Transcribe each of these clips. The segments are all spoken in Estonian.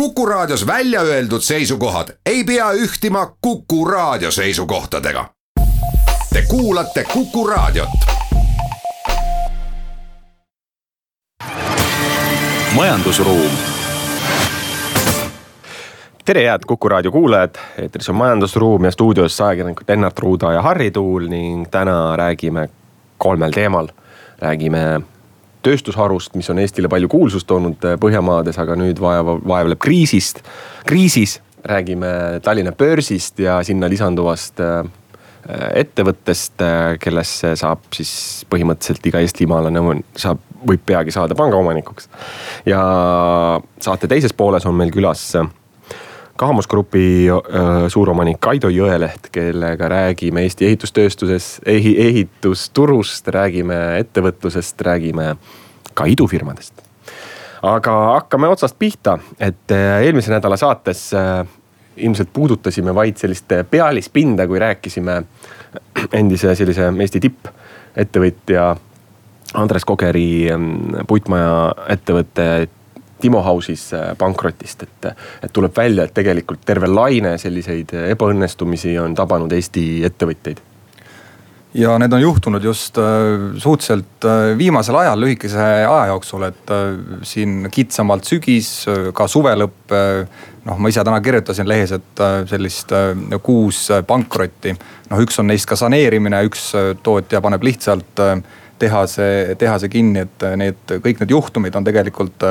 Kuku Raadios välja öeldud seisukohad ei pea ühtima Kuku Raadio seisukohtadega. Te kuulate Kuku Raadiot. majandusruum. tere, head Kuku Raadio kuulajad, eetris on Majandusruum ja stuudios ajakirjanikud Lennart Ruuda ja Harri Tuul ning täna räägime kolmel teemal. räägime tööstusharust, mis on Eestile palju kuulsust toonud äh, Põhjamaades, aga nüüd vaev, vaevleb kriisist, kriisis. räägime Tallinna börsist ja sinna lisanduvast äh, ettevõttest, äh, kellesse saab siis põhimõtteliselt iga eestimaalane saab, võib peagi saada pangaomanikuks. ja saate teises pooles on meil külas Kahmus Grupi suuromanik Kaido Jõeleht, kellega räägime Eesti ehitustööstuses, ehitusturust, räägime ettevõtlusest, räägime ka idufirmadest. aga hakkame otsast pihta, et eelmise nädala saates ilmselt puudutasime vaid sellist pealispinda, kui rääkisime endise sellise Eesti tippettevõtja Andres Kogeri puitmaja ettevõtte Timo House'is äh, pankrotist, et, et tuleb välja, et tegelikult terve laine selliseid ebaõnnestumisi on tabanud Eesti ettevõtteid ja need on juhtunud just äh, suhteliselt äh, viimasel ajal, lühikese aja jooksul, et siin kitsamalt sügis, ka suve lõpp. noh, ma ise täna kirjutasin lehes, et sellist kuus pankrotti, noh üks on neist ka saneerimine, üks tootja paneb lihtsalt tehase, tehase kinni, et need kõik need juhtumid on tegelikult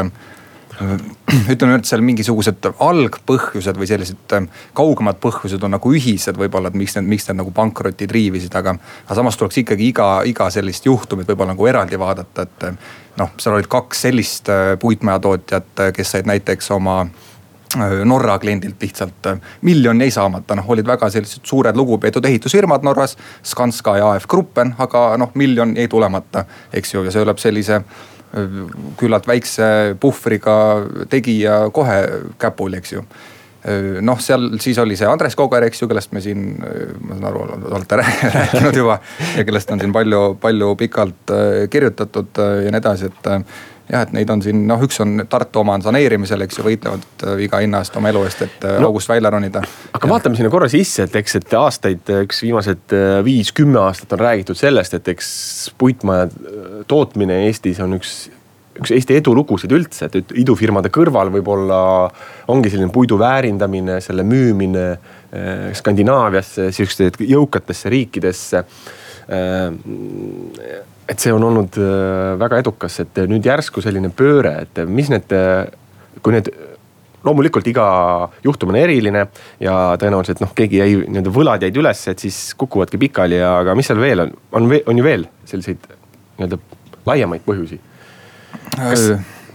ütleme, et seal mingisugused algpõhjused või sellised ähm, kaugemad põhjused on nagu ühised võib-olla, et miks need, miks need nagu pankrotid riivisid, aga. aga samas tuleks ikkagi iga, iga sellist juhtumit võib-olla nagu eraldi vaadata, et ähm, noh, seal olid kaks sellist äh, puitmajatootjat, äh, kes said näiteks oma äh, Norra kliendilt lihtsalt miljon jäi saamata, noh olid väga sellised suured lugupeetud ehitusfirmad Norras. Skanska ja AF Gruppen, aga noh miljon jäi tulemata, eks ju, ja see tuleb sellise küllalt väikse puhvriga tegija kohe käpuli, eks ju noh, seal siis oli see Andres Koger, eks ju, kellest me siin, ma saan aru, olete rääkinud juba ja kellest on siin palju, palju pikalt kirjutatud ja nii edasi, et jah, et neid on siin noh, üks on Tartu oma on saneerimisel, eks ju, võitlevad iga hinna eest oma elu eest, et no, august välja ronida. aga ja. vaatame sinna korra sisse, et eks, et aastaid, üks viimased viis-kümme aastat on räägitud sellest, et eks puitmaja tootmine Eestis on üks üks Eesti edulugusid üldse, et idufirmade kõrval võib-olla ongi selline puidu väärindamine, selle müümine eh, Skandinaaviasse, sihukestesse jõukatesse riikidesse. Eh, et see on olnud eh, väga edukas, et nüüd järsku selline pööre, et mis need, kui need loomulikult iga juhtum on eriline ja tõenäoliselt noh, keegi jäi, nii-öelda võlad jäid üles, et siis kukuvadki pikali, aga mis seal veel on, on, on ju veel selliseid nii-öelda laiemaid põhjusi kas,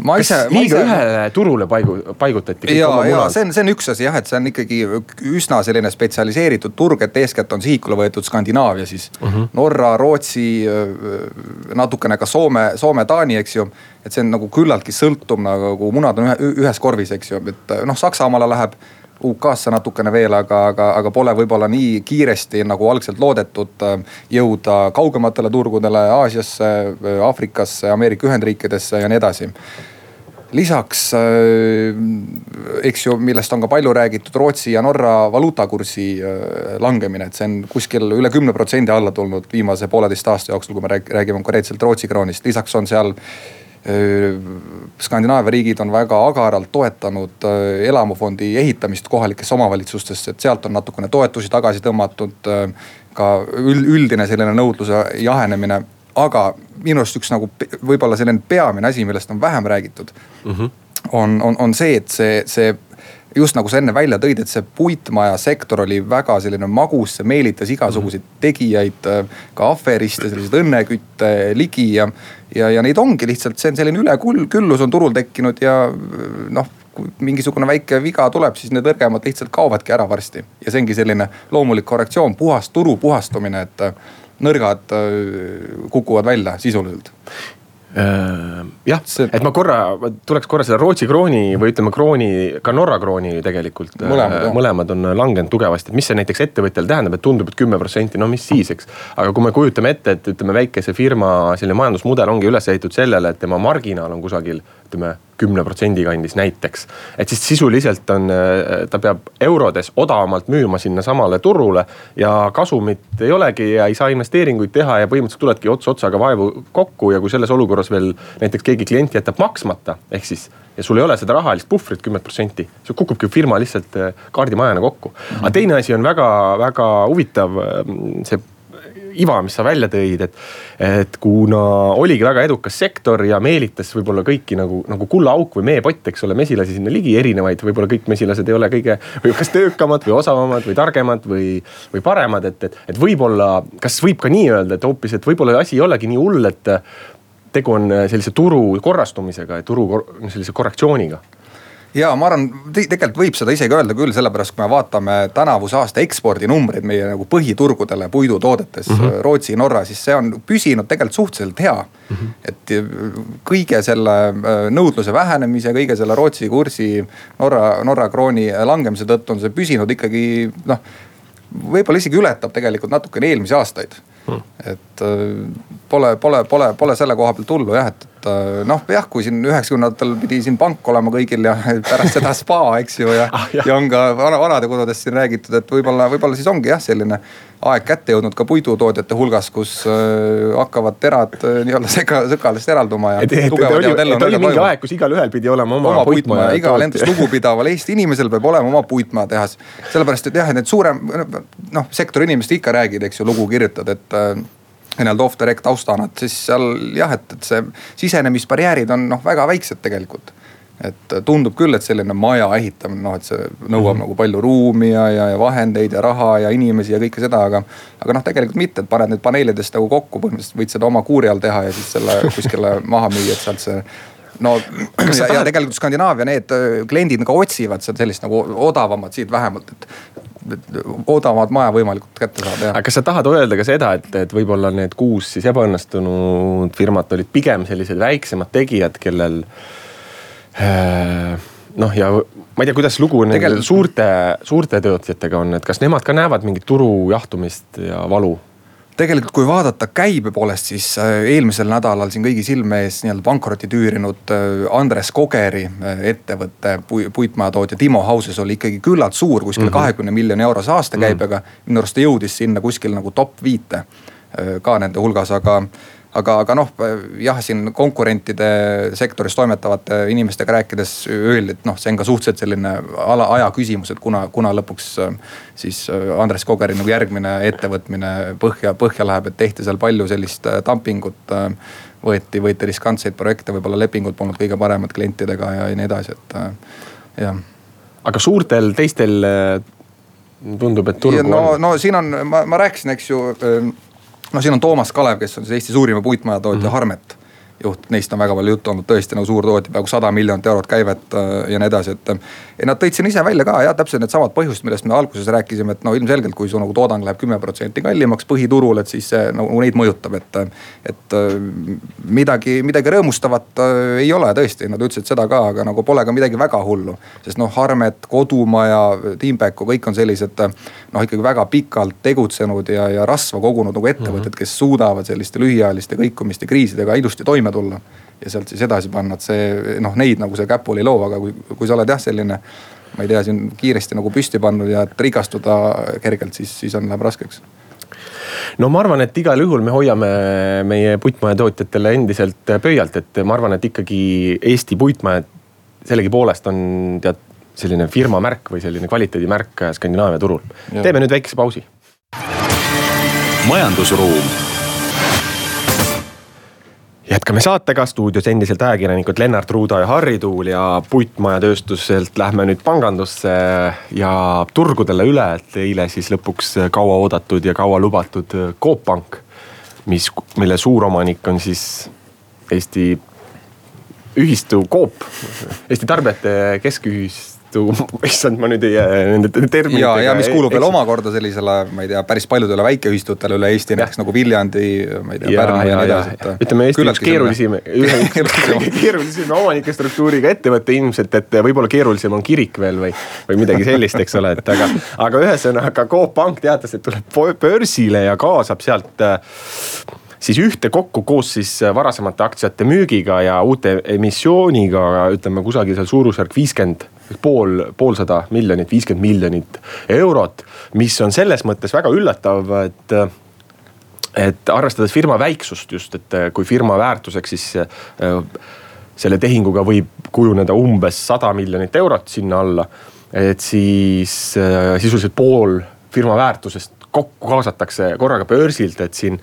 ma ise. liiga ise... ühele turule paigu, paigutati. ja, ja see on, see on üks asi jah, et see on ikkagi üsna selline spetsialiseeritud turg, et eeskätt on sihikule võetud Skandinaavia siis uh. Mhm. -huh. Norra, Rootsi, natukene ka Soome, Soome, Taani, eks ju. et see on nagu küllaltki sõltub nagu munad on ühe, ühes korvis, eks ju, et noh, Saksamaale läheb UK-sse natukene veel, aga, aga, aga pole võib-olla nii kiiresti nagu algselt loodetud äh, jõuda kaugematele turgudele, Aasiasse, äh, Aafrikasse, Ameerika Ühendriikidesse ja nii edasi lisaks äh, eks ju, millest on ka palju räägitud, Rootsi ja Norra valuutakursi langemine, et see on kuskil üle kümne protsendi alla tulnud viimase pooleteist aasta jooksul, kui me räägime konkreetselt Rootsi kroonist. lisaks on seal Skandinaavia riigid on väga agaralt toetanud elamufondi ehitamist kohalikesse omavalitsustesse, et sealt on natukene toetusi tagasi tõmmatud. ka üldine selline nõudluse jahenemine, aga minu arust üks nagu võib-olla selline peamine asi, millest on vähem räägitud mm. -hmm. on, on, on see, et see, see just nagu sa enne välja tõid, et see puitmajasektor oli väga selline magus, see meelitas igasuguseid mhm. tegijaid, ka aferiste, selliseid õnnekütte ligi ja. ja, ja neid ongi lihtsalt, see on selline üleküllus on turul tekkinud ja noh kui mingisugune väike viga tuleb, siis need nõrgemad lihtsalt kaovadki ära varsti. ja see ongi selline loomulik korrektsioon, puhas turu puhastumine, et nõrgad kukuvad välja sisuliselt Äh, jah, et ma korra, tuleks korra selle Rootsi krooni või ütleme krooni, ka Norra krooni tegelikult. Äh, mõlemad, mõlemad on langenud tugevasti, et mis see näiteks ettevõtjale tähendab, et tundub, et kümme protsenti, no mis siis, eks. aga kui me kujutame ette, et ütleme väikese firma selline majandusmudel ongi üles ehitatud sellele, et tema marginaal on kusagil ütleme kümne protsendi kandis näiteks. et siis sisuliselt on, ta peab eurodes odavamalt müüma sinnasamale turule ja kasumit ei olegi ja ei saa investeeringuid teha ja põhimõtteliselt tuledki ots otsaga vaevu kokku ja kui selles olukorras veel näiteks keegi klient jätab maksmata, ehk siis ja sul ei ole seda rahalist puhvrit kümmet protsenti, sul kukubki firma lihtsalt kaardimajana kokku. aga teine asi on väga-väga huvitav, see iva, mis sa välja tõid, et, et kuna oligi väga edukas sektor ja meelitas võib-olla kõiki nagu, nagu kullaauk või meepott, eks ole, mesilasi sinna ligi, erinevaid, võib-olla kõik mesilased ei ole kõige või kas töökamad või osavamad või targemad või, või paremad, et, et, et võib-olla, kas võib ka nii öelda, et hoopis, et võib-olla asi ei olegi nii hull, et tegu on sellise turu korrastumisega turu sellise korrektsiooniga ja ma arvan, tegelikult võib seda isegi öelda küll, sellepärast kui me vaatame tänavuse aasta ekspordinumbreid meie nagu põhiturgudele puidutoodetes mm, -hmm. Rootsi, Norra, siis see on püsinud tegelikult suhteliselt hea mm. -hmm. et kõige selle äh, nõudluse vähenemise, kõige selle Rootsi kursi, Norra, Norra krooni langemise tõttu on see püsinud ikkagi noh võib-olla isegi ületab tegelikult natukene eelmisi aastaid hmm.. et äh, pole, pole, pole, pole selle koha pealt hullu jah, et, et äh, noh, jah, kui siin üheksakümnendatel pidi siin pank olema kõigil ja pärast seda spa, eks ju, ja ah,, ja on ka vana, vanadekodudest siin räägitud, et võib-olla, võib-olla siis ongi jah, selline aeg kätte jõudnud ka puidutootjate hulgas, kus äh, hakkavad terad äh, nii-öelda seka, sõkalist eralduma ja. et, et, et oli, et oli mingi aeg, kus igalühel pidi olema oma, oma puitmaja. igal endast lugupidaval Eesti inimesel peab olema oma puitmaatehas. sellepärast, et jah, et need suurem, noh sektori inimesed ikka räägid, eks ju, lugu kirjutad, et äh, nii-öelda off the rec taustana, et siis seal jah, et, et see sisenemisbarjäärid on noh, väga väiksed tegelikult et tundub küll, et selline maja ehitamine, noh, et see nõuab mm -hmm. nagu palju ruumi ja, ja, ja vahendeid ja raha ja inimesi ja kõike seda, aga. aga noh, tegelikult mitte, et paned need paneelidest nagu kokku, põhimõtteliselt võid seda oma kuuri all teha ja siis selle kuskile maha müüa, et sealt see no ja, ja tegelikult Skandinaavia need äh, kliendid nagu otsivad seda sellist nagu odavamat siit vähemalt, et odavamat maja võimalikult kätte saada. aga kas sa tahad öelda ka seda, et, et võib-olla need kuus siis ebaõnnestunud firmat olid pigem sellised väiksemad tegijad, kellel Äh, noh, ja ma ei tea, kuidas lugu nende suurte, suurte tootjatega on, et kas nemad ka näevad mingit turu jahtumist ja valu? Tegelikult, kui vaadata käibe poolest, siis äh, eelmisel nädalal siin kõigi silme ees nii-öelda pankrotti tüürinud äh, Andres Kogeri ettevõte, puitmajatootja Timo Houses oli ikkagi küllalt suur, kuskil mhm. kahekümne mm -hmm. miljoni eurose aastakäibega mm. -hmm. minu arust ta jõudis sinna kuskil nagu top viite ka nende hulgas, aga aga, aga noh, jah, siin konkurentide sektoris toimetavate inimestega rääkides öeldi, et noh, see on ka suhteliselt selline ala, aja küsimus, et kuna, kuna lõpuks siis Andres Kogeri nagu järgmine ettevõtmine põhja, põhja läheb, et tehti seal palju sellist dumpingut. võeti, võeti riskantseid projekte, võib-olla lepingud polnud kõige paremad klientidega ja nii edasi, et jah. aga suurtel teistel tundub, et turgu no, on? no siin on, ma, ma rääkisin, eks ju no siin on Toomas Kalev, kes on siis Eesti suurima puitmajatootja mm -hmm. Harmet juht, neist on väga palju juttu olnud, tõesti nagu suur tootja, peaaegu sada miljonit eurot käivet äh, ja nii edasi, et. ja nad tõid siin ise välja ka jah, täpselt needsamad põhjused, millest me alguses rääkisime, et no ilmselgelt, kui su nagu toodang läheb kümme protsenti kallimaks põhiturul, et siis see nagu neid mõjutab, et. et äh, midagi, midagi rõõmustavat äh, ei ole tõesti, nad ütlesid seda ka, aga nagu pole ka midagi väga hullu. sest noh, Harmet, Kodumaja, Tiimbeko, kõik on sellised noh, ikkagi väga pikalt tegutsenud ja, ja rasva kogunud nagu ettevõtted mm, -hmm. kes suudavad selliste lühiajaliste kõikumiste, kriisidega ilusti toime tulla. ja sealt siis edasi panna, et see noh, neid nagu see käpul ei loo, aga kui, kui sa oled jah, selline. ma ei tea, siin kiiresti nagu püsti pannud ja et rikastuda kergelt, siis, siis on, läheb raskeks no ma arvan, et igal juhul me hoiame meie puitmajatootjatele endiselt pöialt, et ma arvan, et ikkagi Eesti puitmajad sellegipoolest on tead selline firma märk või selline kvaliteedimärk Skandinaavia turul. teeme nüüd väikese pausi. majandusruum jätkame saatega, stuudios endiselt ajakirjanikud Lennart Ruuda ja Harri Tuul ja puitmajatööstuselt lähme nüüd pangandusse ja turgudele üle, et eile siis lõpuks kauaoodatud ja kaua lubatud Coop Pank. mis, mille suuromanik on siis Eesti ühistu Coop, Eesti Tarbijate Keskühis ühistu, issand, ma nüüd ei jää nende terminitega. ja, ja mis kuulub veel omakorda sellisele, ma ei tea, päris paljudele väikeühistutele üle Eesti, näiteks nagu Viljandi, ma ei tea, Pärnu ja nii edasi. ütleme Eesti üks keerulisem, keerulisema omanike struktuuriga ettevõte ilmselt, et võib-olla keerulisem on kirik veel või, või midagi sellist, eks ole, et aga, aga ühesõnaga Coop Pank teatas, et tuleb börsile ja kaasab sealt siis ühtekokku koos siis varasemate aktsiate müügiga ja uute emissiooniga ütleme kusagil seal suurusjärk viiskümmend pool, poolsada miljonit, viiskümmend miljonit eurot. mis on selles mõttes väga üllatav, et, et arvestades firma väiksust just, et kui firma väärtuseks siis selle tehinguga võib kujuneda umbes sada miljonit eurot sinna alla. et siis sisuliselt pool firma väärtusest kokku kaasatakse korraga börsilt, et siin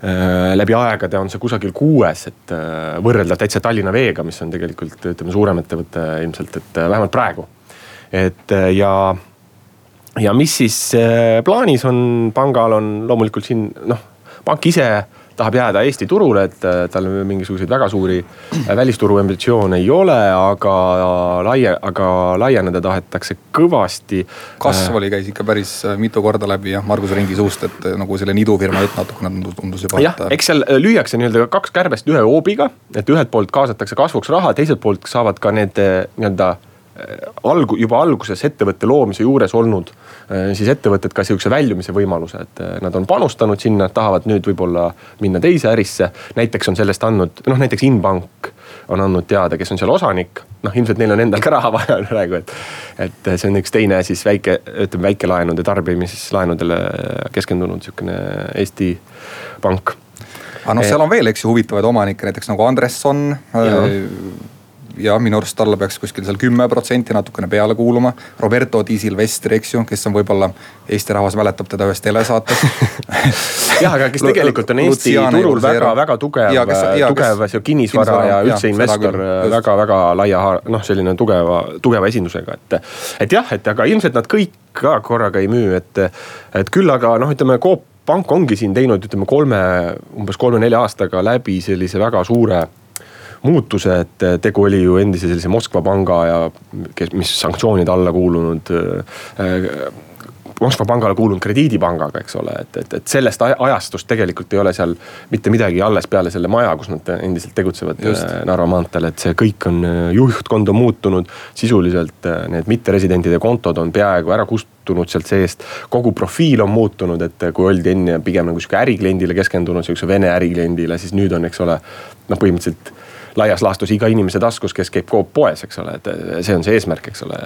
läbi aegade on see kusagil kuues, et äh, võrrelda täitsa Tallinna Veega, mis on tegelikult ütleme suurem ettevõte ilmselt, et äh, vähemalt praegu. et ja, ja mis siis plaanis on, pangal on loomulikult siin noh, pank ise tahab jääda Eesti turule, et äh, tal mingisuguseid väga suuri äh, välisturu ambitsioone ei ole, aga laia, aga laieneda tahetakse kõvasti. kasv oli, käis ikka päris äh, mitu korda läbi jah, Margus Ringi suust, et nagu selline idufirma jutt natukene tundus juba. jah, eks seal lüüakse nii-öelda kaks kärbest ühe hoobiga, et ühelt poolt kaasatakse kasvuks raha, teiselt poolt saavad ka need nii-öelda algu-, juba alguses ettevõtte loomise juures olnud äh, siis ettevõtted ka sihukese väljumise võimaluse, et äh, nad on panustanud sinna, tahavad nüüd võib-olla minna teise ärisse. näiteks on sellest andnud, noh näiteks Inbank on andnud teada, kes on seal osanik. noh ilmselt neil on endal ka raha vaja praegu, et, et see on üks teine siis väike, ütleme väikelaenude tarbimislaenudele keskendunud sihukene Eesti pank aga noh, seal on veel, eks ju, huvitavaid omanikke, näiteks nagu Andresson ja minu arust talle peaks kuskil seal kümme protsenti natukene peale kuuluma. Roberto Di Silvestri, eks ju, kes on võib-olla, Eesti rahvas mäletab teda ühest telesaatest jah, aga kes tegelikult on Eesti Luciane turul väga-väga tugev, tugev sihuke kinnisvara ja üldse investor väga-väga laia, noh, selline tugeva, tugeva esindusega, et. et jah, et aga ilmselt nad kõik ka korraga ei müü, et, et küll aga noh, ütleme Coop pank ongi siin teinud, ütleme kolme, umbes kolme-nelja aastaga läbi sellise väga suure muutuse, et tegu oli ju endise sellise Moskva panga ja kes, mis sanktsioonide alla kuulunud äh, Moskva pangale kuulunud krediidipangaga, eks ole, et, et, et sellest ajastust tegelikult ei ole seal mitte midagi alles peale selle maja, kus nad endiselt tegutsevad Just. Äh, Narva maanteel, et see kõik on, juhtkond on muutunud. sisuliselt need mitteresidentide kontod on peaaegu ära kustunud sealt seest. kogu profiil on muutunud, et kui oldi enne pigem nagu sihuke ärikliendile keskendunud, sihukese vene ärikliendile, siis nüüd on, eks ole, noh põhimõtteliselt laias laastus iga inimese taskus, kes käib Coop poes, eks ole, et see on see eesmärk, eks ole.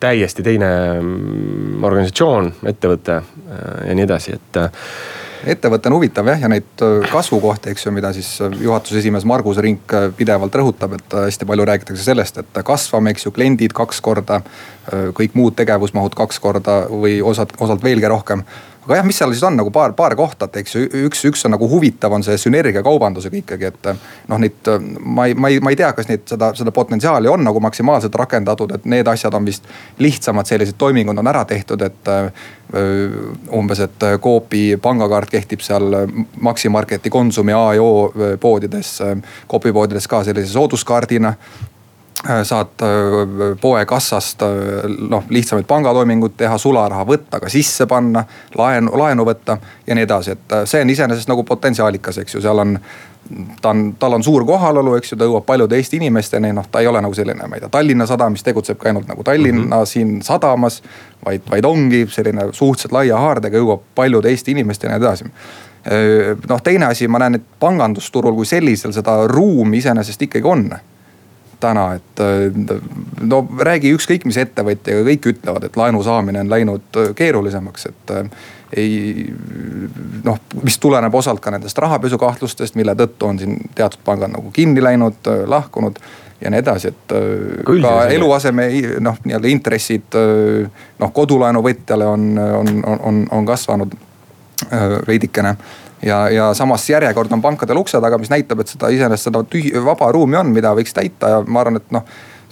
täiesti teine mm, organisatsioon, ettevõte ja nii edasi, et ettevõte on huvitav jah, ja neid kasvukohti, eks ju, mida siis juhatuse esimees Margus Rink pidevalt rõhutab, et hästi palju räägitakse sellest, et kasvame, eks ju, kliendid kaks korda. kõik muud tegevusmahud kaks korda või osad, osalt veelgi rohkem aga jah, mis seal siis on nagu paar, paar kohta, et eks ju üks, üks on nagu huvitav, on see sünergia kaubandusega ikkagi, et noh, neid ma ei, ma ei, ma ei tea, kas neid seda, seda potentsiaali on nagu maksimaalselt rakendatud, et need asjad on vist lihtsamad, sellised toimingud on ära tehtud, et umbes, et Coopi pangakaart kehtib seal Maximarketi, Konsumi, A ja O poodides, Coopi poodides ka sellise sooduskaardina saad äh, poekassast äh, noh, lihtsamaid pangatoiminguid teha, sularaha võtta, ka sisse panna, laenu, laenu võtta ja nii edasi, et see on iseenesest nagu potentsiaalikas, eks ju, seal on ta on, tal on suur kohalolu, eks ju, ta jõuab paljude Eesti inimesteni, noh, ta ei ole nagu selline, ma ei tea, Tallinna Sadam, mis tegutsebki ainult nagu Tallinna mm -hmm. siin sadamas. vaid, vaid ongi selline suhteliselt laia haardega, jõuab paljude Eesti inimesteni ja nii edasi. noh, teine asi, ma näen, et pangandusturul kui sellisel seda ruumi iseenesest ikkagi on täna, et äh, no räägi ükskõik mis ettevõtjaga, kõik ütlevad, et laenu saamine on läinud äh, keerulisemaks, et äh, ei noh, mis tuleneb osalt ka nendest rahapesukahtlustest, mille tõttu on siin teatud pangad nagu kinni läinud, lahkunud ja nii edasi, et Küll, ka eluaseme noh, nii-öelda intressid noh, kodulaenu võtjale on, on, on, on kasvanud veidikene ja, ja samas järjekord on pankadel ukse taga, mis näitab, et seda iseenesest seda tühi, vaba ruumi on, mida võiks täita ja ma arvan, et noh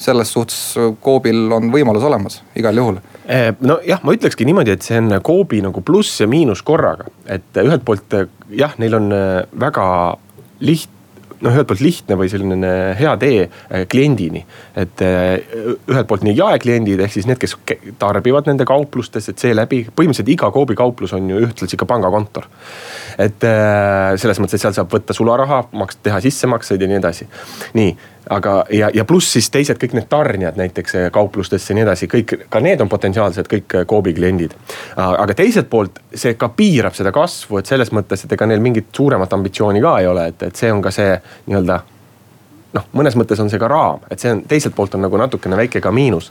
selles suhtes Coobil on võimalus olemas igal juhul. Eh, nojah, ma ütlekski niimoodi, et see on Coobi nagu pluss ja miinus korraga, et ühelt poolt jah, neil on väga lihtne noh, ühelt poolt lihtne või selline hea tee äh, kliendini. et äh, ühelt poolt nii jaekliendid ehk siis need, kes tarbivad nende kauplustes, et seeläbi põhimõtteliselt iga Coopi kauplus on ju ühtlasi ka pangakontor. et äh, selles mõttes, et seal saab võtta sularaha, maksta, teha sissemakseid ja nii edasi. nii aga, ja, ja pluss siis teised kõik need tarnijad näiteks eh, kauplustesse ja nii edasi, kõik, ka need on potentsiaalsed kõik Coopi kliendid. aga teiselt poolt see ka piirab seda kasvu, et selles mõttes, et ega neil mingit suuremat ambitsiooni ka ei ole, et, et see on ka see nii-öelda noh, mõnes mõttes on see ka raam, et see on teiselt poolt on nagu natukene väike ka miinus.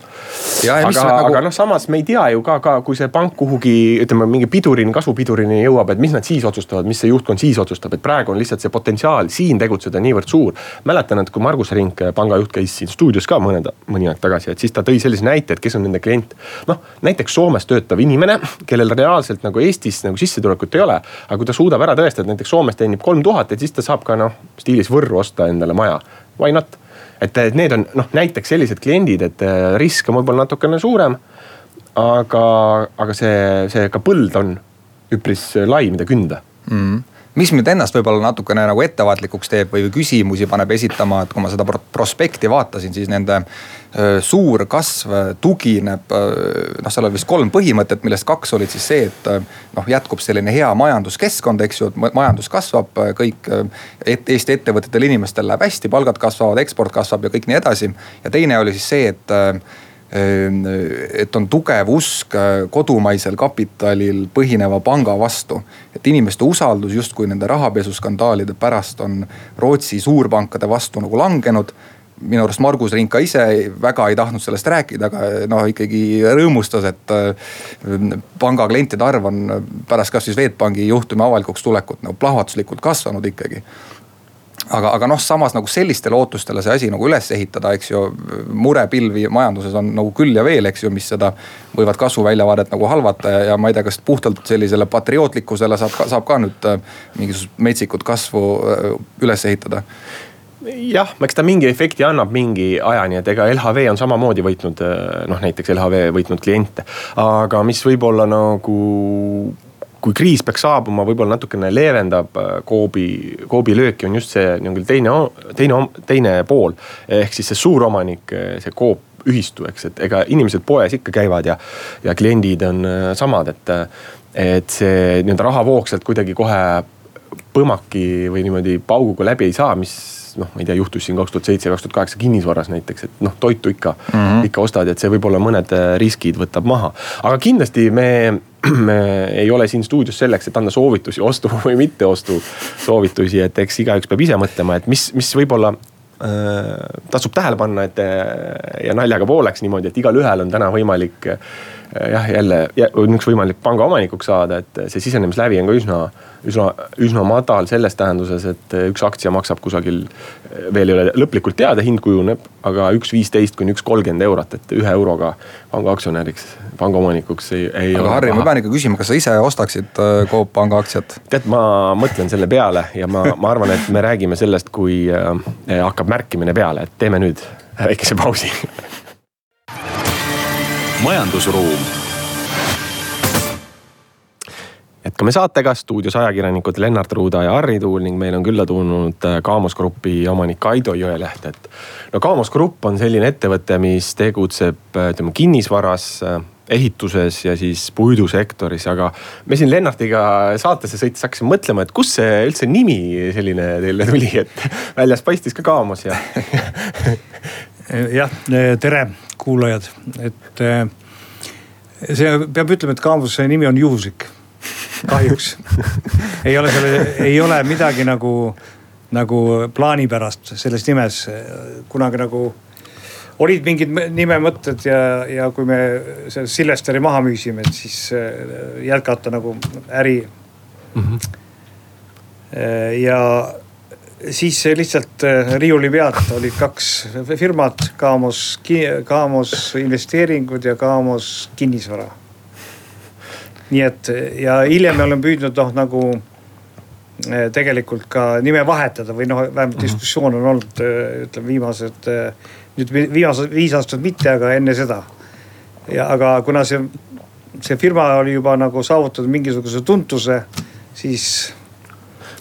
aga, nagu... aga noh, samas me ei tea ju ka, ka kui see pank kuhugi ütleme mingi pidurini, kasvupidurini jõuab, et mis nad siis otsustavad, mis see juhtkond siis otsustab, et praegu on lihtsalt see potentsiaal siin tegutseda niivõrd suur. mäletan, et kui Margus Rink, panga juht käis siin stuudios ka mõned, mõni aeg tagasi, et siis ta tõi sellise näite, et kes on nende klient. noh, näiteks Soomes töötav inimene, kellel reaalselt nagu Eestis nagu sissetulekut ei ole, aga kui ta suudab ära tõestada, et näiteks Soomes teenib kolm tuhat, et siis ta saab ka noh, stiilis Võrru osta endale maja why not? et, et need on noh, näiteks sellised kliendid, et äh, risk on võib-olla natukene suurem. aga, aga see, see ka põld on üpris lai, mida künda mm mis mind ennast võib-olla natukene nagu ettevaatlikuks teeb või küsimusi paneb esitama, et kui ma seda prospekti vaatasin, siis nende suur kasv tugineb, noh, seal oli vist kolm põhimõtet, millest kaks olid siis see, et noh, jätkub selline hea majanduskeskkond, eks ju, et majandus kasvab, kõik et Eesti ettevõtetel, inimestel läheb hästi, palgad kasvavad, eksport kasvab ja kõik nii edasi. ja teine oli siis see, et et on tugev usk äh, kodumaisel kapitalil põhineva panga vastu. et inimeste usaldus justkui nende rahapesuskandaalide pärast on Rootsi suurpankade vastu nagu langenud minu arust Margus Rink ka ise väga ei tahtnud sellest rääkida, aga noh ikkagi rõõmustas, et äh, panga klientide arv on pärast kasvõi Swedbanki juhtumi avalikuks tulekut nagu plahvatuslikult kasvanud ikkagi aga, aga noh, samas nagu sellistele ootustele see asi nagu üles ehitada, eks ju. murepilvi majanduses on nagu küll ja veel, eks ju, mis seda võivad kasvuväljavaadet nagu halvata ja, ja ma ei tea, kas puhtalt sellisele patriootlikkusele saab, saab ka nüüd äh, mingisugust metsikut kasvu äh, üles ehitada jah, eks ta mingi efekti annab mingi ajani, et ega LHV on samamoodi võitnud äh, noh, näiteks LHV võitnud kliente. aga mis võib-olla nagu kui kriis peaks saabuma, võib-olla natukene leevendab Coopi, äh, Coopi lööki, on just see nii-öelda teine, teine, teine pool. ehk siis see suuromanik, äh, see Coop ühistu, eks, et ega inimesed poes ikka käivad ja, ja kliendid on äh, samad, et. et see nii-öelda rahavoog sealt kuidagi kohe põmaki või niimoodi pauguga läbi ei saa, mis noh, ma ei tea, juhtus siin kaks tuhat seitse, kaks tuhat kaheksa kinnisvaras näiteks, et noh, toitu ikka mm, -hmm. ikka ostad, et see võib-olla mõned riskid võtab maha. aga kindlasti me me ei ole siin stuudios selleks, et anda soovitusi, ostu või mitteostu soovitusi, et eks igaüks peab ise mõtlema, et mis, mis võib-olla äh, tasub tähele panna, et ja naljaga pooleks niimoodi, et igalühel on täna võimalik äh, jah, jälle on üks võimalik pangaomanikuks saada, et see sisenemislävi on ka üsna üsna, üsna madal selles tähenduses, et üks aktsia maksab kusagil, veel ei ole lõplikult teada, hind kujuneb, aga üks viisteist kuni üks kolmkümmend eurot, et ühe euroga panga aktsionäriks, panga omanikuks ei, ei aga ole. aga Harri, ma pean ikka küsima, kas sa ise ostaksid äh, Coop panga aktsiat? tead, ma mõtlen selle peale ja ma, ma arvan, et me räägime sellest, kui äh, hakkab märkimine peale, et teeme nüüd väikese pausi majandusruum jätkame saatega, stuudios ajakirjanikud Lennart Ruuda ja Harri Tuul ning meil on külla tulnud äh, Kaamos Grupi omanik Aido Jõeleht, et. no Kaamos Grupp on selline ettevõte, mis tegutseb ütleme kinnisvaras ehituses ja siis puidusektoris, aga me siin Lennartiga saatesse sõites hakkasime mõtlema, et kust see üldse nimi selline teile tuli, et väljas paistis ka Kaamos ja jah, tere kuulajad, et see peab ütlema, et Kaamose nimi on juhuslik kahjuks ei ole selle, ei ole midagi nagu, nagu plaanipärast selles nimes. kunagi nagu olid mingid nimemõtted ja, ja kui me selle Silvesteri maha müüsime, et siis äh, jätkata nagu äri mm. -hmm. ja siis lihtsalt äh, riiuli pealt olid kaks firmat, Kaamos, Kaamos investeeringud ja Kaamos kinnisvara nii et ja hiljem me oleme püüdnud noh nagu tegelikult ka nime vahetada või noh, vähemalt mhm. diskussioon on olnud ütleme viimased, nüüd viimased viis aastat mitte, aga enne seda. ja aga kuna see, see firma oli juba nagu saavutanud mingisuguse tuntuse, siis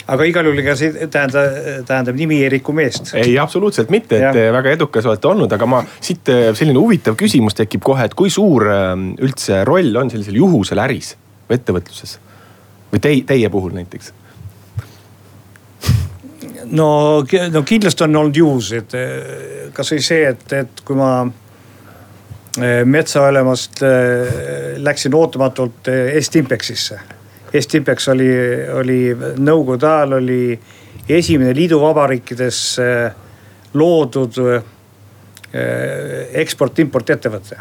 aga igal juhul ega see tähendab, tähendab nimi ei riku meest. ei, absoluutselt mitte, et ja. väga edukas olete olnud, aga ma siit selline huvitav küsimus tekib kohe, et kui suur üldse roll on sellisel juhusel äris? ettevõtluses või teie, teie puhul näiteks? No, no kindlasti on olnud juhuseid, eh, kasvõi see, et, et kui ma eh, metsaülemast eh, läksin ootamatult Est-Impexisse. Est-Impex oli, oli nõukogude ajal oli esimene liiduvabariikides loodud eksport-import ettevõte.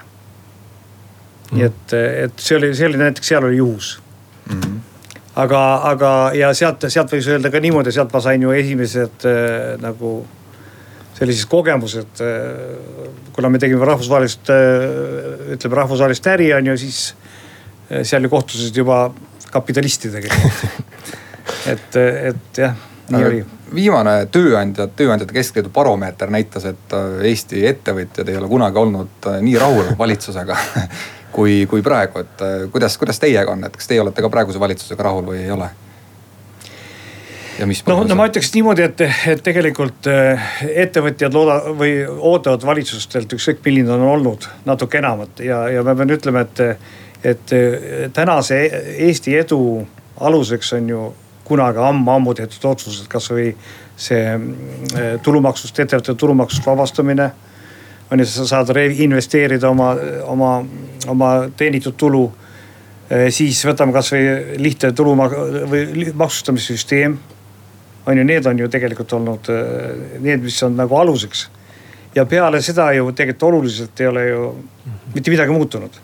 nii et, et see oli, see oli näiteks, seal oli juhus mm. -hmm aga, aga ja sealt, sealt võiks öelda ka niimoodi, sealt ma sain ju esimesed äh, nagu sellised kogemused äh,. kuna me tegime rahvusvahelist äh,, ütleme rahvusvahelist äri on ju, siis äh, seal ju kohtusid juba kapitalistidega et, et jah, nii oli viimane tööandjad, tööandjate keskliidu baromeeter näitas, et äh, Eesti ettevõtjad ei ole kunagi olnud äh, nii rahul valitsusega kui, kui praegu, et äh, kuidas, kuidas teiega on, et kas teie olete ka praeguse valitsusega rahul või ei ole? no, no ma ütleks niimoodi, et, et tegelikult äh, ettevõtjad looda- või ootavad valitsustelt ükskõik milline on olnud natuke enamat ja, ja ma pean ütlema, et, et tänase Eesti edu aluseks on ju kunagi ammu-ammu tehtud otsused, kasvõi see äh, tulumaksust, ettevõtte tulumaksust vabastamine on ju, sa saad reinvesteerida oma, oma, oma teenitud tulu. Eh, siis võtame kasvõi lihtne tulumak- või maksustamissüsteem. on ju, need on ju tegelikult olnud eh, need, mis on nagu aluseks. ja peale seda ju tegelikult oluliselt ei ole ju mitte midagi muutunud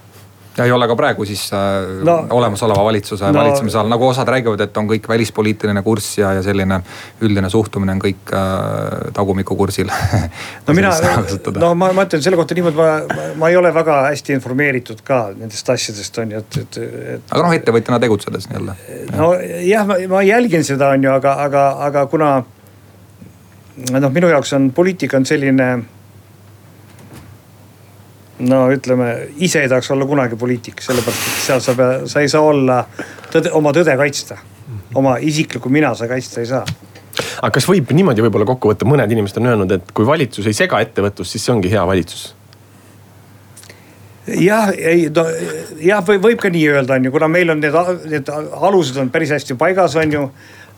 ja ei ole ka praegu siis äh, no, olemasoleva valitsuse no, valitsemise all, nagu osad räägivad, et on kõik välispoliitiline kurss ja, ja selline üldine suhtumine on kõik äh, tagumikukursil no mina, no ma, ma ütlen selle kohta niimoodi, ma, ma ei ole väga hästi informeeritud ka nendest asjadest on ju, et, et, et. aga noh, ettevõtjana tegutsedes nii-öelda. nojah, ma, ma jälgin seda on ju, aga, aga, aga kuna noh, minu jaoks on poliitika on selline no ütleme, ise ei tahaks olla kunagi poliitik, sellepärast et seal sa pead, sa ei saa olla tõde, oma tõde kaitsta. oma isiklikku mina sa kaitsta ei saa aga kas võib niimoodi võib-olla kokku võtta, mõned inimesed on öelnud, et kui valitsus ei sega ettevõtlust, siis see ongi hea valitsus jah, ei no jah, võib, ka nii öelda, on ju, kuna meil on need, need alused on päris hästi paigas, on ju.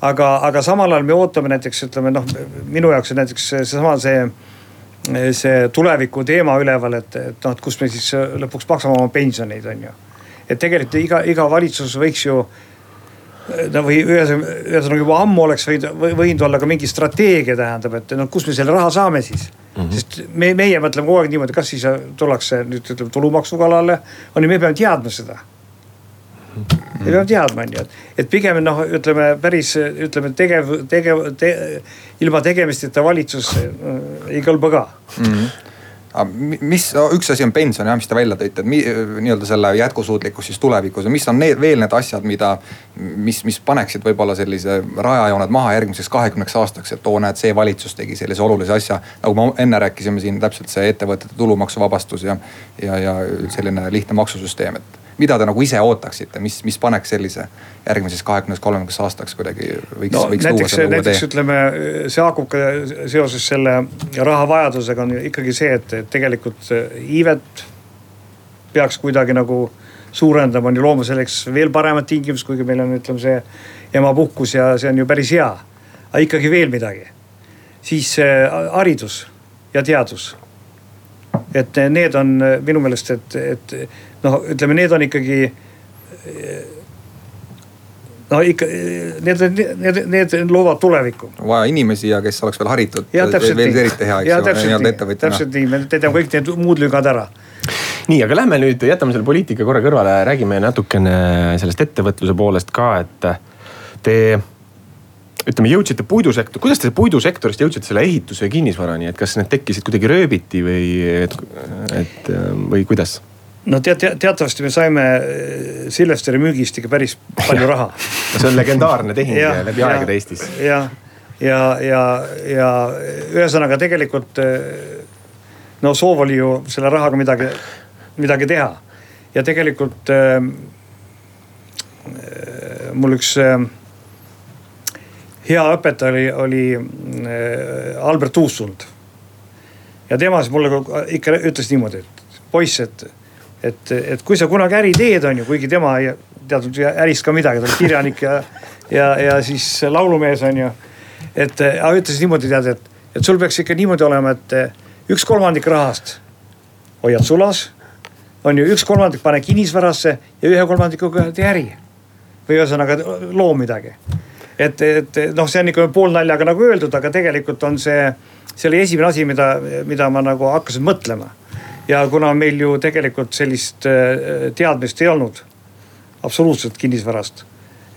aga, aga samal ajal me ootame näiteks ütleme noh, minu jaoks on näiteks seesama see, sama, see see tuleviku teema üleval, et, et noh, et kus me siis lõpuks maksame oma pensioneid, on ju. et tegelikult iga, iga valitsus võiks ju no või ühesõnaga juba ammu oleks võinud, võinud olla ka mingi strateegia tähendab, et no kust me selle raha saame siis mm. -hmm. sest me, meie mõtleme kogu aeg niimoodi, kas siis tullakse nüüd ütleme tulumaksu kallale, on ju, me peame teadma seda me peame teadma, on ju, et, et pigem noh, ütleme päris ütleme tegev, tegev te,, ilma tegemisteta valitsus äh, ei kõlba ka mm. -hmm mis, üks asi on pension jah, mis te välja tõite, et nii-öelda selle jätkusuutlikkus siis tulevikus ja mis on need veel need asjad, mida, mis, mis paneksid võib-olla sellise rajajooned maha järgmiseks kahekümneks aastaks, et oo näed, see valitsus tegi sellise olulise asja. nagu me enne rääkisime siin täpselt see ettevõtete tulumaksuvabastus ja, ja, ja selline lihtne maksusüsteem, et mida te nagu ise ootaksite, mis, mis paneks sellise järgmiseks kahekümneks, kolmekümneks aastaks kuidagi võiks no,, võiks näiteks, tuua selle uue tee? ütleme, see haakub ka seoses selle rahavajadusega on ikkagi see, et tegelikult iivet peaks kuidagi nagu suurendama, on ju looma selleks veel paremad tingimused, kuigi meil on, ütleme see emapuhkus ja see on ju päris hea. aga ikkagi veel midagi. siis haridus ja teadus et need on minu meelest, et, et noh, ütleme, need on ikkagi no ikka need, need, need loovad tulevikku. vaja inimesi ja kes oleks veel haritud. veel eriti hea, eks ju, täpselt nii, me täidame kõik need muud lüngad ära. nii, aga lähme nüüd, jätame selle poliitika korra kõrvale, räägime natukene sellest ettevõtluse poolest ka, et te ütleme, jõudsite puidusektor, kuidas te puidusektorist jõudsite selle ehituse ja kinnisvarani, et kas need tekkisid kuidagi rööbiti või et, et või kuidas? No tead, teatavasti me saime äh, Silvesteri müügist ikka päris palju raha no see on legendaarne tehing ja, läbi aegade Eestis. ja, ja, ja, ja ühesõnaga tegelikult äh, no soov oli ju selle rahaga midagi, midagi teha. ja tegelikult äh, äh mul üks äh, hea õpetaja oli, oli äh, Albert Uusund. ja tema siis mulle ikka ütles niimoodi, et poiss, et, et, et kui sa kunagi äri teed, on ju, kuigi tema ei teadnud ärist ka midagi, ta oli kirjanik ja, ja, ja siis laulumees on ju. et aga ütles niimoodi tead, et, et sul peaks ikka niimoodi olema, et üks kolmandik rahast hoiad sulas. on ju, üks kolmandik pane kinnisvarasse ja ühe kolmandikuga tee äri. või ühesõnaga loo midagi. et, et noh, see on ikka poolnaljaga nagu öeldud, aga tegelikult on see, see oli esimene asi, mida, mida ma nagu hakkasin mõtlema. Ja kuna meil ju tegelikult sellist äh, teadmist ei olnud absoluutselt kinnisvarast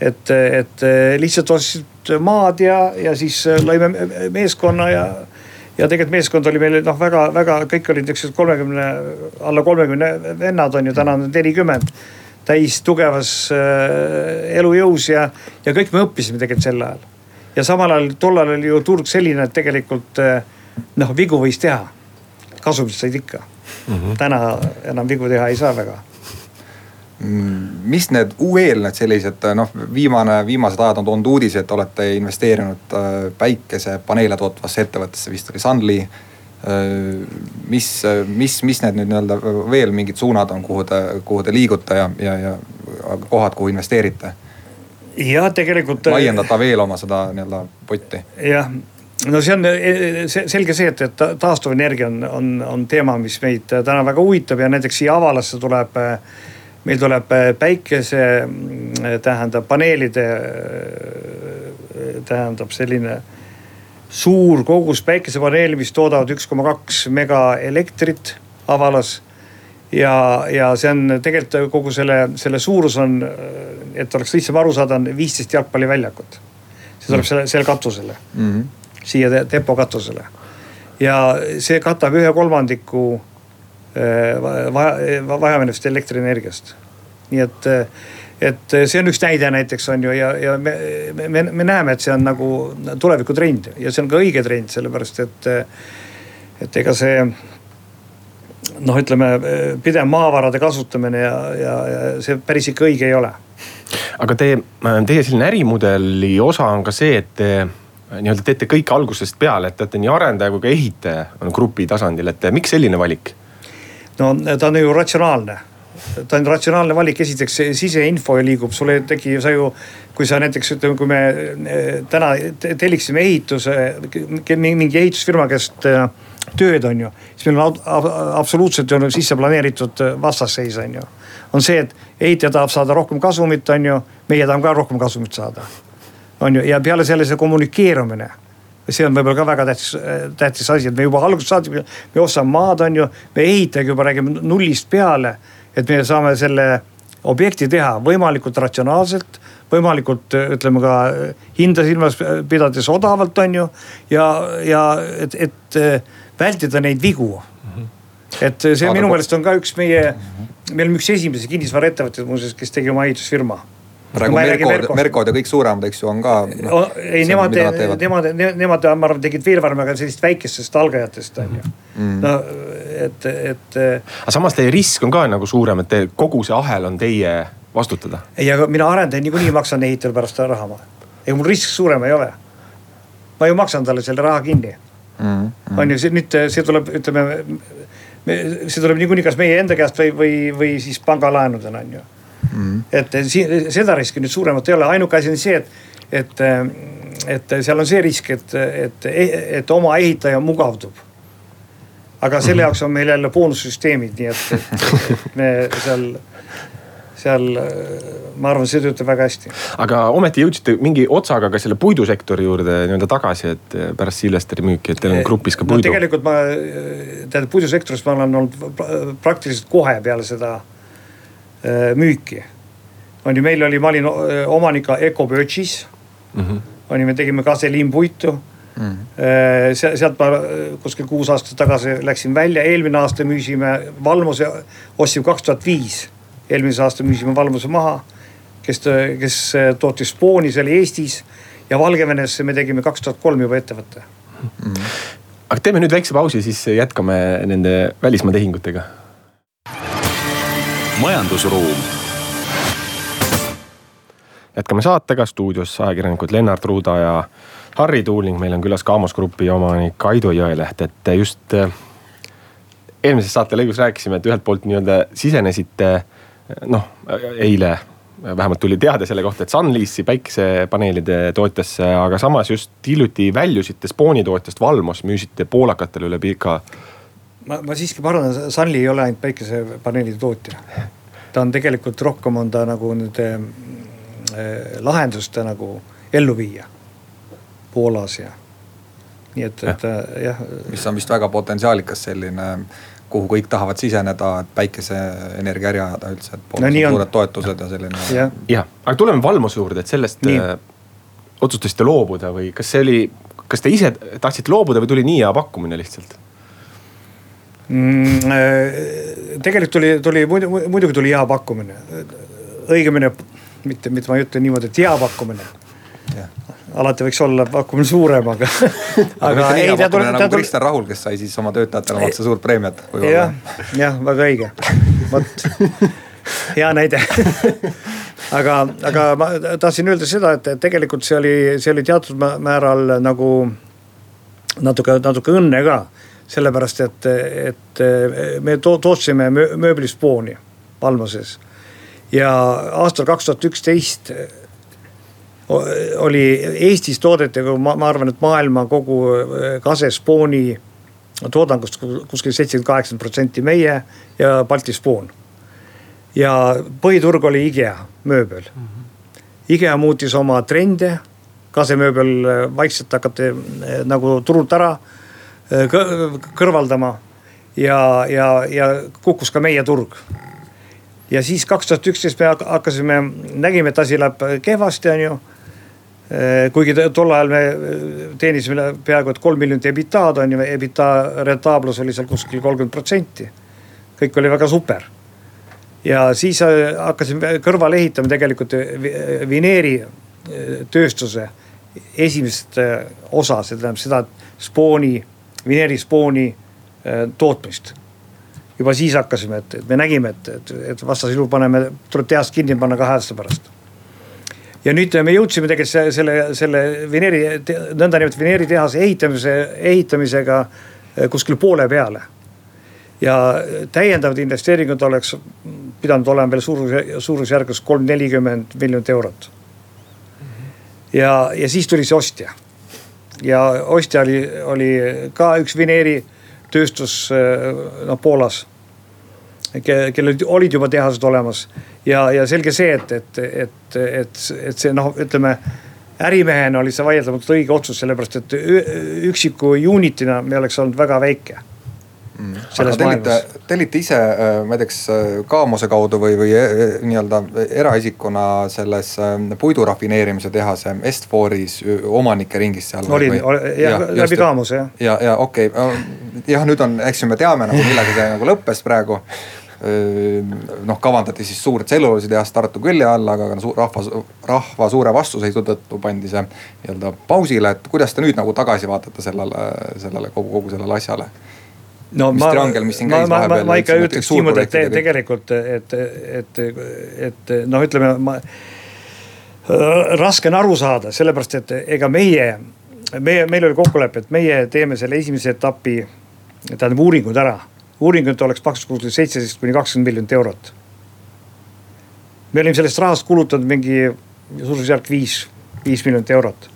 et, et lihtsalt ostsid maad ja, ja siis lõime meeskonna ja, ja tegelikult meeskond oli meil noh, väga-väga, kõik olid niisugused kolmekümne, alla kolmekümne vennad on ju, täna on nelikümmend. täis tugevas äh, elujõus ja, ja kõik me õppisime tegelikult sel ajal. ja samal ajal tollal oli ju turg selline, et tegelikult äh, noh, vigu võis teha. kasumit said ikka mm. -hmm. täna enam vigu teha ei saa väga mis need veel need sellised noh, viimane, viimased ajad on toonud uudise, et olete investeerinud äh, päikesepaneele tootvasse ettevõttesse, vist oli Sunly. Äh, mis, mis, mis need nüüd nii-öelda veel mingid suunad on, kuhu te, kuhu te liigute ja, ja, ja kohad, kuhu investeerite? jah, tegelikult. Äh, laiendada veel oma seda nii-öelda potti. jah, no see on selge see, et, et taastuvenergia on, on, on teema, mis meid täna väga huvitab ja näiteks siia Avalasse tuleb meil tuleb päikese, mm, tähendab paneelide, äh, tähendab selline suur kogus päikesepaneeli, mis toodavad üks koma kaks mega elektrit avalas. ja, ja see on tegelikult kogu selle, selle suurus on, et oleks lihtsam aru saada, on viisteist jalgpalliväljakut. see tuleb mm. selle, selle katusele mm, -hmm. Siia depo katusele. ja see katab ühe kolmandiku vaja, vajaminevast elektrienergiast. nii et, et see on üks näide näiteks on ju ja, ja me, me, me näeme, et see on nagu tulevikutrend ja see on ka õige trend, sellepärast et, et ega see noh, ütleme pidev maavarade kasutamine ja, ja, ja see päris ikka õige ei ole. aga teie, teie selline ärimudeli osa on ka see, et te nii-öelda teete kõike algusest peale, et te olete nii arendaja kui ka ehitaja on grupi tasandil, et miks selline valik? no ta on ju ratsionaalne ta on ratsionaalne valik, esiteks siseinfo liigub, sul ei teki, sa ju. kui sa näiteks ütleme, kui me eh, täna telliksime ehituse, mingi ehitusfirma käest eh, tööd, on ju. siis meil on absoluutselt on sisse planeeritud eh, vastasseis, on ju. on see, et ehitaja tahab saada rohkem kasumit, on ju, meie tahame ka rohkem kasumit saada. On ju, ja peale selle see kommunikeerumine see on võib-olla ka väga tähtis, tähtis asi, et me juba algusest saadik, me ostame maad, on ju, me ehitajaga juba räägime nullist peale. et me saame selle objekti teha võimalikult ratsionaalselt, võimalikult ütleme ka hinda silmas pidades odavalt, on ju. ja, ja et, et vältida neid vigu. et see Aga minu meelest on ka üks meie, meil on üks esimesi kinnisvaraettevõtteid muuseas, kes tegi oma ehitusfirma praegu Merkod, Merkod ja kõik suuremad, eks ju, on ka no,. ei, nemad, nemad, nemad, ma arvan, tegid veel varem, aga sellist väikestest algajatest on ju mm.. no et, et. aga samas teie risk on ka nagu suurem, et te, kogu see ahel on teie vastutada. ei, aga mina arendaja niikuinii maksan ehitajale pärast raha. ega mul risk suurem ei ole. ma ju maksan talle selle raha kinni mm. -hmm. on ju, see nüüd, see tuleb, ütleme. see tuleb niikuinii kas meie enda käest või, või, või siis pangalaenudena on ju mm.. et siin seda riski nüüd suuremat ei ole, ainuke asi on see, et, et, et seal on see risk, et, et, et oma ehitaja mugavdub. aga selle mm. jaoks on meil jälle boonussüsteemid, nii et, et me seal seal ma arvan, see töötab väga hästi. aga ometi jõudsite mingi otsaga ka selle puidusektori juurde nii-öelda tagasi, et pärast Silvestri müüki, et teil on grupis ka puidu no,. tegelikult ma, tähendab puidusektoris ma olen olnud praktiliselt kohe peale seda Äh, müüki. on ju, meil oli, ma olin äh, omanik Ecobirchis mm. -hmm. on ju, me tegime gaseliinpuitu mm. -hmm. sealt ma kuskil kuus aastat tagasi läksin välja, eelmine aasta müüsime Valmuse, ostsime kaks tuhat viis. eelmise aasta müüsime Valmuse maha, kes, kes tootis spooni, see oli Eestis ja Valgevenesse me tegime kaks tuhat kolm juba ettevõtte mm. -hmm. aga teeme nüüd väikse pausi, siis jätkame nende välismaa tehingutega majandusruum. jätkame saatega stuudios ajakirjanikud Lennart Ruuda ja Harri Tuuling, meil on külas Kaamos Grupi omanik Aido Jõeleht, et just eh, eelmises saate lõigus rääkisime, et ühelt poolt nii-öelda sisenesite noh, eile vähemalt tuli teade selle kohta, et Sunlease'i päikesepaneelide tootjasse, aga samas just hiljuti väljusite spoonitootjast Valmos, müüsite poolakatele üle pika. Ma, ma siiski parandan, Sunly ei ole ainult päikesepaneelide tootja. ta on tegelikult rohkem on ta nagu nende äh, lahenduste nagu elluviija Poolas ja nii et, et jah. mis on vist väga potentsiaalikas selline kuhu kõik tahavad siseneda, et päikeseenergia äri ajada üldse, et no, suured toetused ja selline. jah ja., aga tuleme Valmuse juurde, et sellest nii. äh, otsustasite loobuda või kas see oli, kas te ise tahtsite loobuda või tuli nii hea pakkumine lihtsalt tegelikult tuli, tuli muidu, muidugi tuli hea pakkumine. õigemini mitte, mitte ma ei ütle niimoodi, et hea pakkumine alati võiks olla pakkumine suurem, aga aga ei, ta tuli. nagu Kristjan Rahul, kes sai siis oma töötajatele maksta suurt preemiat. jah, jah, väga õige, vot hea näide aga, aga ma tahtsin öelda seda, et tegelikult see oli, see oli teatud määral nagu natuke, natuke õnne ka. Sellepärast, et, et me to tootsime mööblispooni Palmoses ja aastal kaks tuhat üksteist oli Eestis toodeti, ma, ma arvan, et maailma kogu äh, kasespooni toodangust kuskil seitsekümmend, kaheksakümmend protsenti meie ja Balti spoon. ja põhiturg oli IKEA mööbel mm. -hmm. IKEA muutis oma trende, kasemööbel vaikselt hakati äh, nagu turult ära kõrvaldama ja, ja, ja kukkus ka meie turg ja siis kaks tuhat üksteist me hakkasime, nägime, et asi läheb kehvasti, on ju Eh, kuigi tol ajal me teenisime peaaegu et kolm miljonit EBITDA-d on ju, EBITDA rentaablus oli seal kuskil kolmkümmend protsenti. kõik oli väga super. ja siis hakkasime kõrvale ehitama tegelikult vineeri tööstuse esimest osa, see tähendab seda spooni, vineeri spooni tootmist. juba siis hakkasime, et me nägime, et, et, et vastasel juhul paneme, tuleb tehast kinni panna kahe aasta pärast ja nüüd me jõudsime tegelikult selle, selle vineeri, nõndanimetatud vineeritehase ehitamise, ehitamisega eh, kuskil poole peale. ja täiendavad investeeringud oleks pidanud olema veel suurus, suurusjärgus kolm, nelikümmend miljonit eurot. ja, ja siis tuli see ostja. Ja ostja oli, oli ka üks vineeritööstus eh, noh Poolas kellel olid juba tehased olemas. ja, ja selge see, et, et, et, et, et see noh, ütleme ärimehena oli see vaieldamatult õige otsus, sellepärast et üksiku unit'ina me oleks olnud väga väike mm.. aga tellite, tellite ise, äh, ma ei tea, kas äh, Kaamose kaudu või, või äh, nii-öelda eraisikuna selles puidu rafineerimise tehase Est-Foris omanike ringis seal? jah, läbi Kaamose jah. ja, ja okei okay., jah, nüüd on, eks ju, me teame nagu millega see nagu lõppes praegu noh, kavandati siis suurt tselluloositehast Tartu külje alla, aga rahva, rahva suure vastuseisu tõttu pandi see nii-öelda pausile, et kuidas te nüüd nagu tagasi vaatate sellele, sellele kogu, kogu sellele asjale? No mis ma, triangel, mis siin käis ma, vahepeal. ma ikka ütleks niimoodi, et te, tegelikult, et, et, et noh, ütleme ma. raske on aru saada, sellepärast et ega meie, meie, meil oli kokkulepe, et meie teeme selle esimese etapi, tähendab uuringud ära uuringud oleks maksnud kuskil seitseteist kuni kakskümmend miljonit eurot. me olime sellest rahast kulutanud mingi suurusjärk viis, viis miljonit eurot.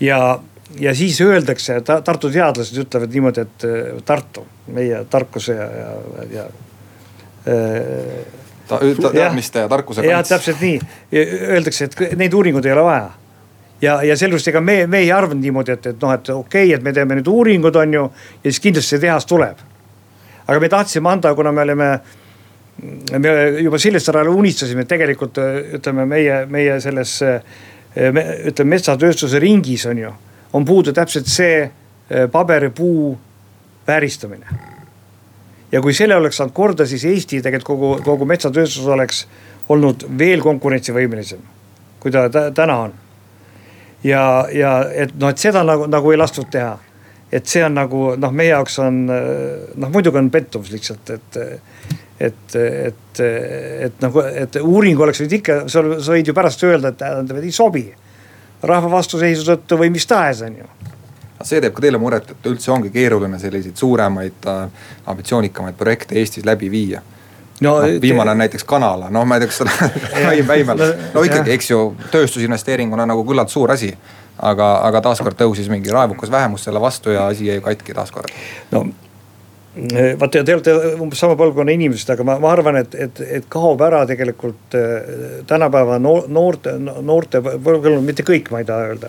ja, ja siis öeldakse, Tartu teadlased ütlevad niimoodi, et äh, Tartu, meie tarkuse ja, ja, ja äh, ta, ta, teadmiste ja tarkuse kants. jah, täpselt nii, öeldakse, et neid uuringuid ei ole vaja ja, ja sellepärast ega me, me ei arvanud niimoodi, et, et noh, et okei okay,, et me teeme nüüd uuringud, on ju. ja siis kindlasti see tehas tuleb aga me tahtsime anda, kuna me olime, me juba Sillestar ajal unistasime, et tegelikult ütleme meie, meie selles me, ütleme metsatööstuse ringis on ju, on puudu täpselt see eh, paberipuu vääristamine. ja kui selle oleks saanud korda, siis Eesti tegelikult kogu, kogu metsatööstus oleks olnud veel konkurentsivõimelisem, kui ta täna on. ja, ja et noh, et seda nagu, nagu ei lastud teha et see on nagu noh, meie jaoks on noh, muidugi on pettumus lihtsalt, et, et, et, et nagu, et uuring oleks võinud ikka, sa võid ju pärast öelda, et tähendab, et ei sobi. Rahva vastuseisu tõttu või mis tahes, on ju. See teeb ka teile muret, et üldse ongi keeruline selliseid suuremaid, ambitsioonikamaid projekte Eestis läbi viia. No, no viimane on näiteks kanala, noh ma ei tea, kas seda Väimäel, no ikkagi, eks ju, tööstusinvesteeringuna nagu küllalt suur asi aga, aga taaskord tõusis mingi raevukas vähemus selle vastu ja asi jäi katki taaskord. no Eh, vaata, te olete umbes sama põlvkonna inimesed, aga ma, ma arvan, et, et, et kaob ära tegelikult eh, tänapäeva noorte, noorte, võib-olla mitte kõik, ma ei taha öelda.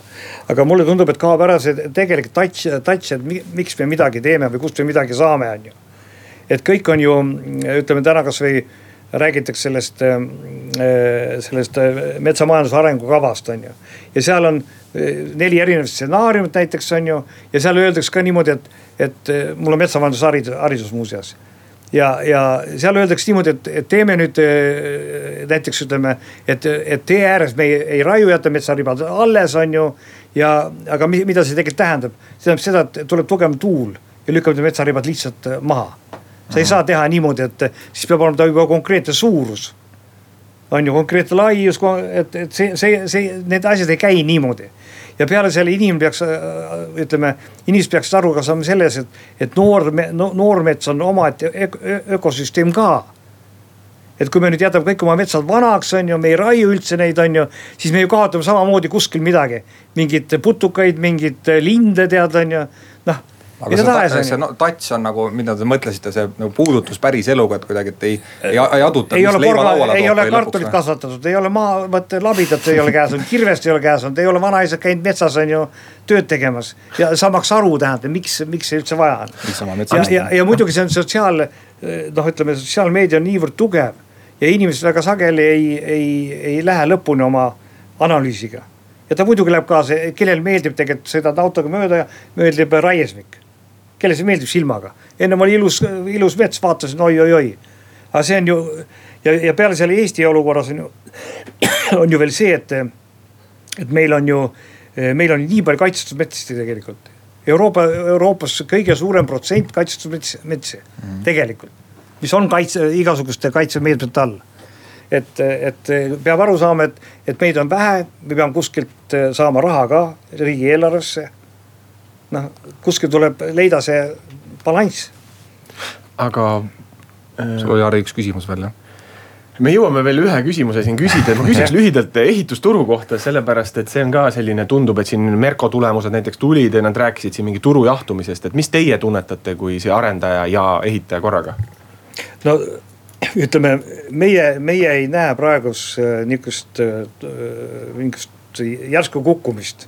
aga mulle tundub, et kaob ära see tegelik touch, touch, et miks me midagi teeme või kust me midagi saame, on ju. et kõik on ju, ütleme täna kasvõi räägitakse sellest, sellest metsamajanduse arengukavast, on ju. ja seal on neli erinevat stsenaariumit näiteks on ju ja seal öeldakse ka niimoodi, et et eh, mul on metsamajandusharidus, haridus muuseas. ja, ja seal öeldakse niimoodi, et, et teeme nüüd eh, näiteks ütleme, et, et tee ääres me ei, ei raiu, jäta metsaribad alles, on ju. ja, aga mida see tegelikult tähendab, see tähendab seda, et tuleb tugevam tuul ja lükkab need metsaribad lihtsalt eh, maha. sa ei saa teha niimoodi, et siis peab olema ta juba konkreetne suurus on ju konkreetne laius, et, et see, see, see, need asjad ei käi niimoodi ja peale selle inimene peaks, äh, ütleme, inimesed peaksid aru ka saama selles, et, et noor no,, noormets on omaette ökosüsteem ka et kui me nüüd jätame kõik oma metsad vanaks, on ju, me ei raiu üldse neid, on ju, siis me ju kaotame samamoodi kuskil midagi. mingeid putukaid, mingeid linde tead, on ju, noh aga see, tahes, see no, tats on nagu, mida te mõtlesite, see nagu puudutus päris eluga, et kuidagi, et ei, ei, ei aduta. ei ole porga, ei ole kartulit kasvatatud, ei ole maa, vot labidat ei ole käes olnud, kirvest ei ole käes olnud, ei ole vanaisad käinud metsas on ju tööd tegemas. ja saamaks aru tähendab, miks, miks see üldse vaja on. ja, ja, ja muidugi see on sotsiaal, noh, ütleme sotsiaalmeedia on niivõrd tugev ja inimesed väga sageli ei, ei, ei lähe lõpuni oma analüüsiga ja ta muidugi läheb kaasa, kellel meeldib tegelikult sõidad autoga mööda ja meeldib raiesmik kellele see meeldib silmaga. ennem oli ilus, ilus mets, vaatasin oi-oi-oi. aga see on ju ja, ja peale selle Eesti olukorras on ju, on ju veel see, et, et meil on ju, meil on nii palju kaitstud metsi tegelikult. Euroopa, Euroopas kõige suurem protsent kaitstud metsi, metsi mm -hmm. tegelikult, mis on kaitse, igasuguste kaitsemeetmete all et, et peab aru saama, et, et meid on vähe, me peame kuskilt saama raha ka riigieelarvesse noh, kuskil tuleb leida see balanss. aga äh,. sul oli Harri üks küsimus veel jah? me jõuame veel ühe küsimuse siin küsida, ma küsiks lühidalt ehitusturu kohta, sellepärast et see on ka selline, tundub, et siin Merko tulemused näiteks tulid ja nad rääkisid siin mingi turu jahtumisest, et mis teie tunnetate kui see arendaja ja ehitaja korraga? no ütleme, meie, meie ei näe praegust äh, niisugust, äh, niisugust järsku kukkumist.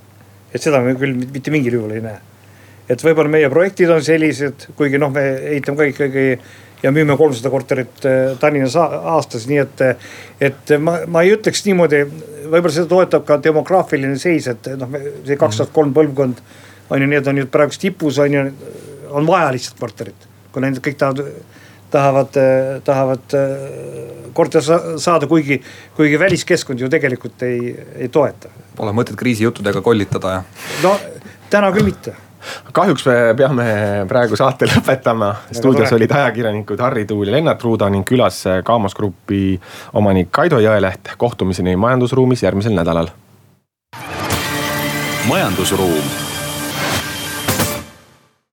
et seda me küll mitte mingil juhul ei näe et võib-olla meie projektid on sellised, kuigi noh, me ehitame ka ikkagi ja müüme kolmsada korterit äh, Tallinnas aastas, nii et, et ma, ma ei ütleks niimoodi, võib-olla seda toetab ka demograafiline seis, et noh, see kaks tuhat kolm põlvkond on ju, need on nüüd praegu tipus on ju, on vaja lihtsalt korterit, kuna need kõik tahavad tahavad, tahavad äh, korterit saada, kuigi, kuigi väliskeskkond ju tegelikult ei, ei toeta. Pole mõtet kriisijuttudega kollitada, jah? no täna küll mitte kahjuks me peame praegu saate lõpetama. stuudios olid ajakirjanikud Harri Tuul ja Lennart Ruuda ning külas Kaamos Grupi omanik Kaido Jõeleht. kohtumiseni majandusruumis järgmisel nädalal. majandusruum